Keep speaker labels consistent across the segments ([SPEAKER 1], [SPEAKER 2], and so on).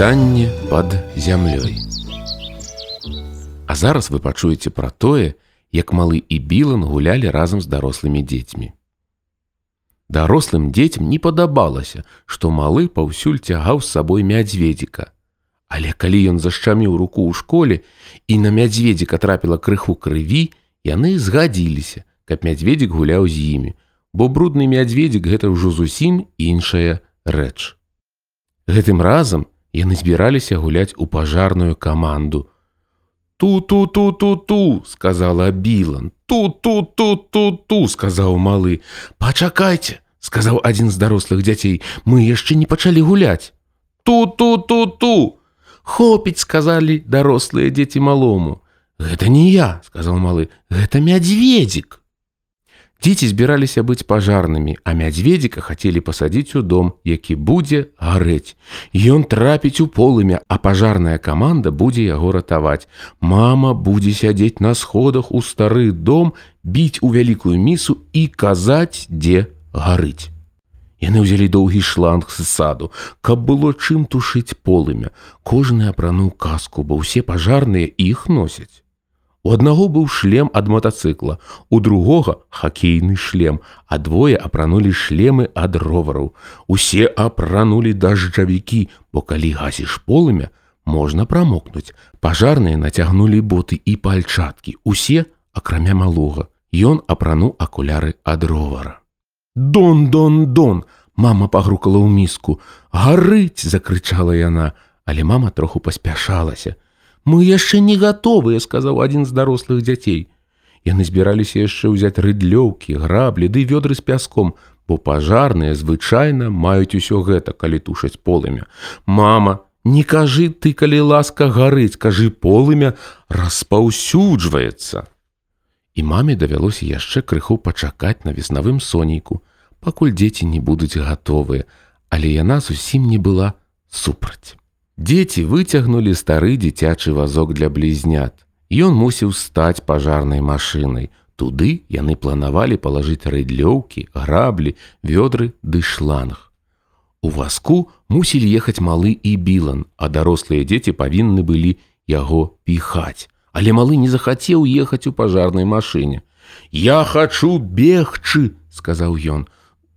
[SPEAKER 1] Пытанне пад зямлёй. А зараз вы пачуеце пра тое, як малы і білан гулялі разам з дарослымі дзецьмі. Дарослым дзецям не падабалася, што малы паўсюль цягаў з сабой мядзведзіка. Але калі ён зашчаміў руку ў школе і на мядзведзіка трапіла крыху крыві, яны згадзіліся, каб мядзведзік гуляў з імі, бо брудны мядзведзік гэта ўжо зусім іншая рэч. Гэтым разам яны збіраліся гуляць у пажарную каманду, Ту-ту-ту-ту-ту, сказала Білан. Ту-ту-ту-ту-ту, сказаў малы. Пачакайце, сказаў адзін з дарослых дзяцей. Мы яшчэ не пачалі гуляць. Ту-ту-ту-ту. Хопіць, сказалі дарослыя дзеці малому. Гэта не я, сказаў малы, гэта мядзведзік. Дзеці збіраліся быць пажарнымі, а мядзведзіка хацелі пасадзіць у дом, які будзе гарэць. Ён трапіць у полымя, а пажарная каманда будзе яго ратаваць. Мама будзе сядзець на сходах у стары дом, біць у вялікую місу і казаць, дзе гарыць. Яны ўзялі доўгі шланг з саду, каб было чым тушыць полымя. Кожны апрануў каску, бо ўсе пажарныя іх носяць. У аднаго быў шлем ад мотацыкла, у другога хакейны шлем, а двое апранулі шлемы ад ровараў. Усе апранулі дажджавікі, бо калі гасіш полымя, можна прамокнуць. Пажарныя нацягнулі боты і пальчаткі. Усе, акрамя малога, Ён апрануў акуляры ад ровара. Дон, дон, дон! Мама пагрукала ў міску. Гарыць! закрычала яна, але мама троху паспяшалася мы яшчэ не гатовыя сказаў адзін з дарослых дзяцей. Яны збіраліся яшчэ ўзяць рыдлёўкі граблі ды вёдры з пяском бо пажарныя звычайна маюць усё гэта калі тушаць полымя. Мама не кажы ты калі ласка гарыць кажы полымя распаўсюджваецца і маме давялося яшчэ крыху пачакаць на веснавым сонейку пакуль дзеці не будуць гатовыя але яна зусім не была супраць Дзеці выцягнулі стары дзіцячы вазок для блізнят. Ён мусіў стаць пажарнай машынай. Туды яны планавалі палажыць рыдлёўкі, граблі, вёдры ды шланг. У вазку мусілі ехаць малы і білан, а дарослыя дзеці павінны былі яго піхаць. Але малы не захацеў ехаць у пажарнай машыне. Я хачу бегчы, сказаў ён.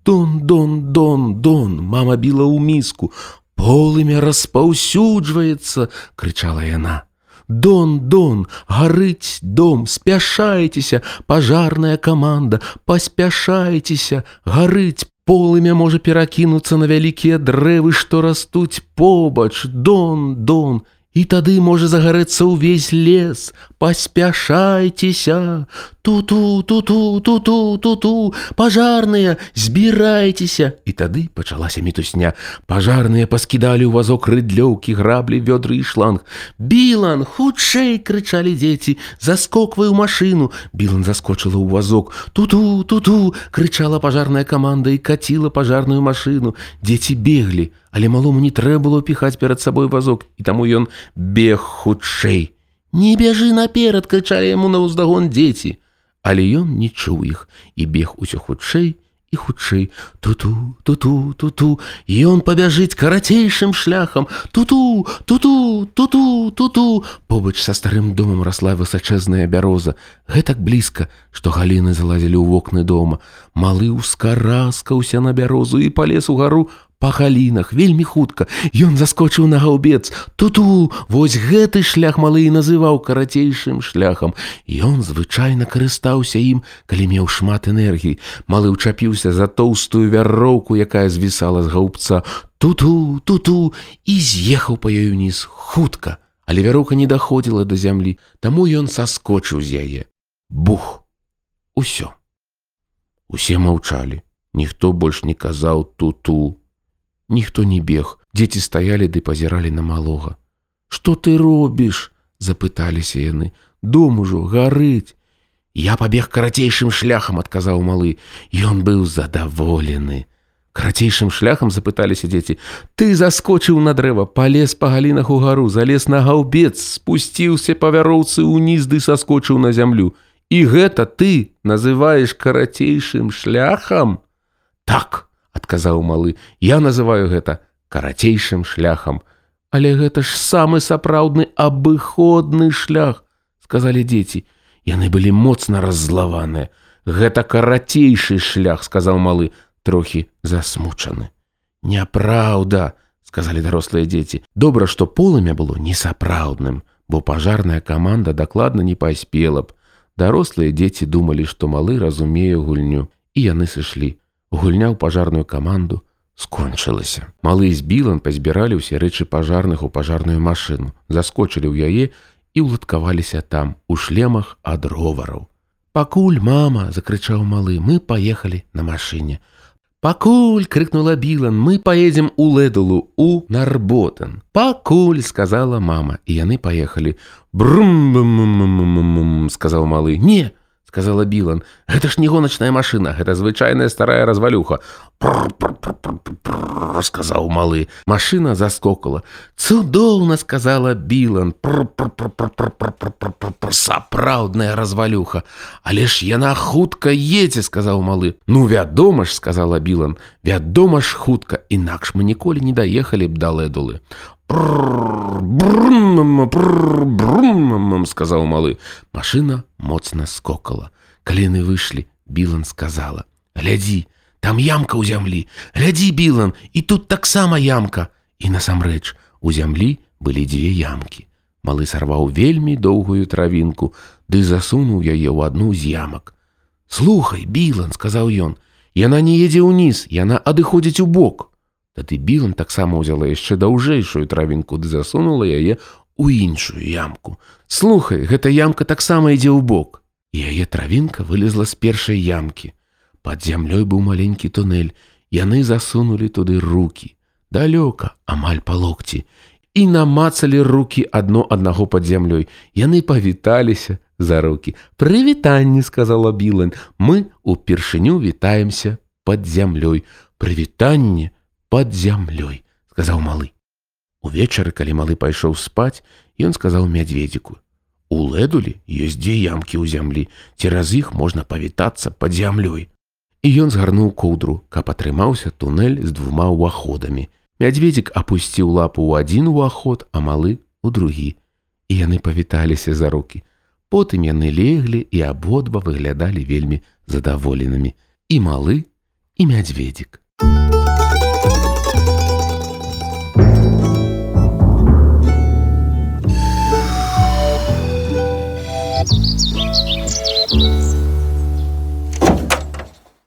[SPEAKER 1] Дон, дон, дон, дон, мама біла ў міску, полымя распаўсюджваецца крычала яна. Дон дон гарыць дом спяшайцеся пажарная каманда паспяшайцеся гарыць полымя можа перакінуцца на вялікія дрэвы што растуць побач. Дон дон І тады можа загарэцца ўвесь лес, паспяшайцеся, ту-ту, ту-ту, ту-ту, ту-ту, пажарныя, збірайцеся. І тады пачалася мітусня. Пажарныя паскідалі ў вазок рыдлёўкі, граблі, вёдры і шланг. Білан, хутчэй крычалі дзеці, заскоквай у машыну. Білан заскочыла ў вазок. Ту-ту, ту-ту, крычала пажарная каманда і каціла пажарную машыну. Дзеці беглі але малому не трэба было піхаць перад сабой вазок і таму ён бег хутчэй не бяжы наперад крычалі яму на ўздагон дзеці але ён не чуў іх і бег усё хутчэй і хутчэй туту туту туту ён пабяжыць карацейшым шляхам. Туту туту туту туту побач са старым домам расла высачэзная бяроза. Гэтак блізка што галіны залазілі ў вокны дома. Малы ўскараскаўся на бярозу і палез у гару па галінах вельмі хутка. Ён заскочыў на гаўбец туту вось гэты шлях малы і называў карацейшым шляхам. Ён звычайна карыстаўся ім калі меў шмат энергій малы ўчапіўся за тоўстую вяроўку якая звісала з гаўбца туту туту і з'ехаў па ёй уніз. Хутка. Але вяроўка не даходзіла да зямлі. Таму ён саскочыў з яе. Бух! Усё. Усе маўчалі. Ніхто больш не казаў туту ніхто не бег. Дзеці стаялі ды пазіралі на малога что ты робіш запыталіся яны дом ужо гарыць я пабег карацейшым шляхам адказаў малы ён быў задаволены карацейшым шляхам запыталіся дзеці ты заскочыў на дрэва палез па галінах у гару залез на гаўбец спусціўся па вяроўцы ўніз ды саскочыў на зямлю. І гэта ты называеш карацейшым шляхам так адказаў малы я называю гэта карацейшым шляхам Але гэта ж самы сапраўдны абыходны шлях, сказалі дзеці. Яны былі моцна раззлаваныя. Гэта карацейшы шлях, сказаў малы, трохі засмучаны. Няпраўда, сказалі дарослыя дзеці. Добра, што полымя было несапраўдным, бо пажарная каманда дакладна не паспела б. Дарослыя дзеці думалі, што малы разумее гульню, і яны сышлі. Гульня ў пажарную каманду скончылася. Малы з білан пазбіралі ўсе рэчы пажарных у пажарную машыну, заскочылі ў яе і ўладкаваліся там у шлемах ад ровараў. Пакуль мама закрычаў малы, мы паехалі на машыне. Пакуль крыкнула білан, мы поедем у лэдулу у нарботан. Пакуль сказала мама, і яны паехалі. Брум сказаў малы. Не, сказала білан, гэта ж не гоначная машына, гэта звычайная старая развалюха. сказаў малы. Машына заскокала. Цудоўна сказала білан. сапраўдная развалюха. Але ж яна хутка едзе, сказаў малы. Ну вядома ж, сказала білан, вядома ж хутка, інакш мы ніколі не даехалі б да лэдулы. Білан сказала: « Глядзі, там ямка ў зямлі. Глядзі, Білан, і тут таксама ямка. І насамрэч, у зямлі былі дзве ямкі. Малы сарваў вельмі доўгую травінку, ды засунуў яе ў адну з ямак. Слухай, Білан, сказаў ён, яна не едзе ўніз, яна адыходзіць у бок. Тады Білан таксама ўзяла яшчэ даўжэйшую травінку ды засунула яе у іншую ямку. Слухай, гэта ямка таксама ідзе ў бок. Яе травінка вылезла з першай ямкі. Пад зямлёй быў маленькі тунель. Яны засунулі туды руки. Далёка, амаль па локці. І намацалі руки адно аднаго пад зямлёй. Яны павіталіся за руки. Прывітанне, сказала Білан, мы упершыню вітаемся пад зямлёй. Прывітанне, под зямлёй сказаў малы. Увечары калі малы пайшоў спаць ён сказаў мядзведзіку у лэдулі ёсць дзе ямкі ў зямлі цераз іх можна павітацца под зямлёй і ён згарнуў коўдру каб атрымаўся тунэль з двума ўваходамі мядзведзік апусціў лапу ў адзін уваход а малы у другі і яны павіталіся за руки. Потым яны леглі і абодва выглядалі вельмі задаволенымі і малы і мядзведзік.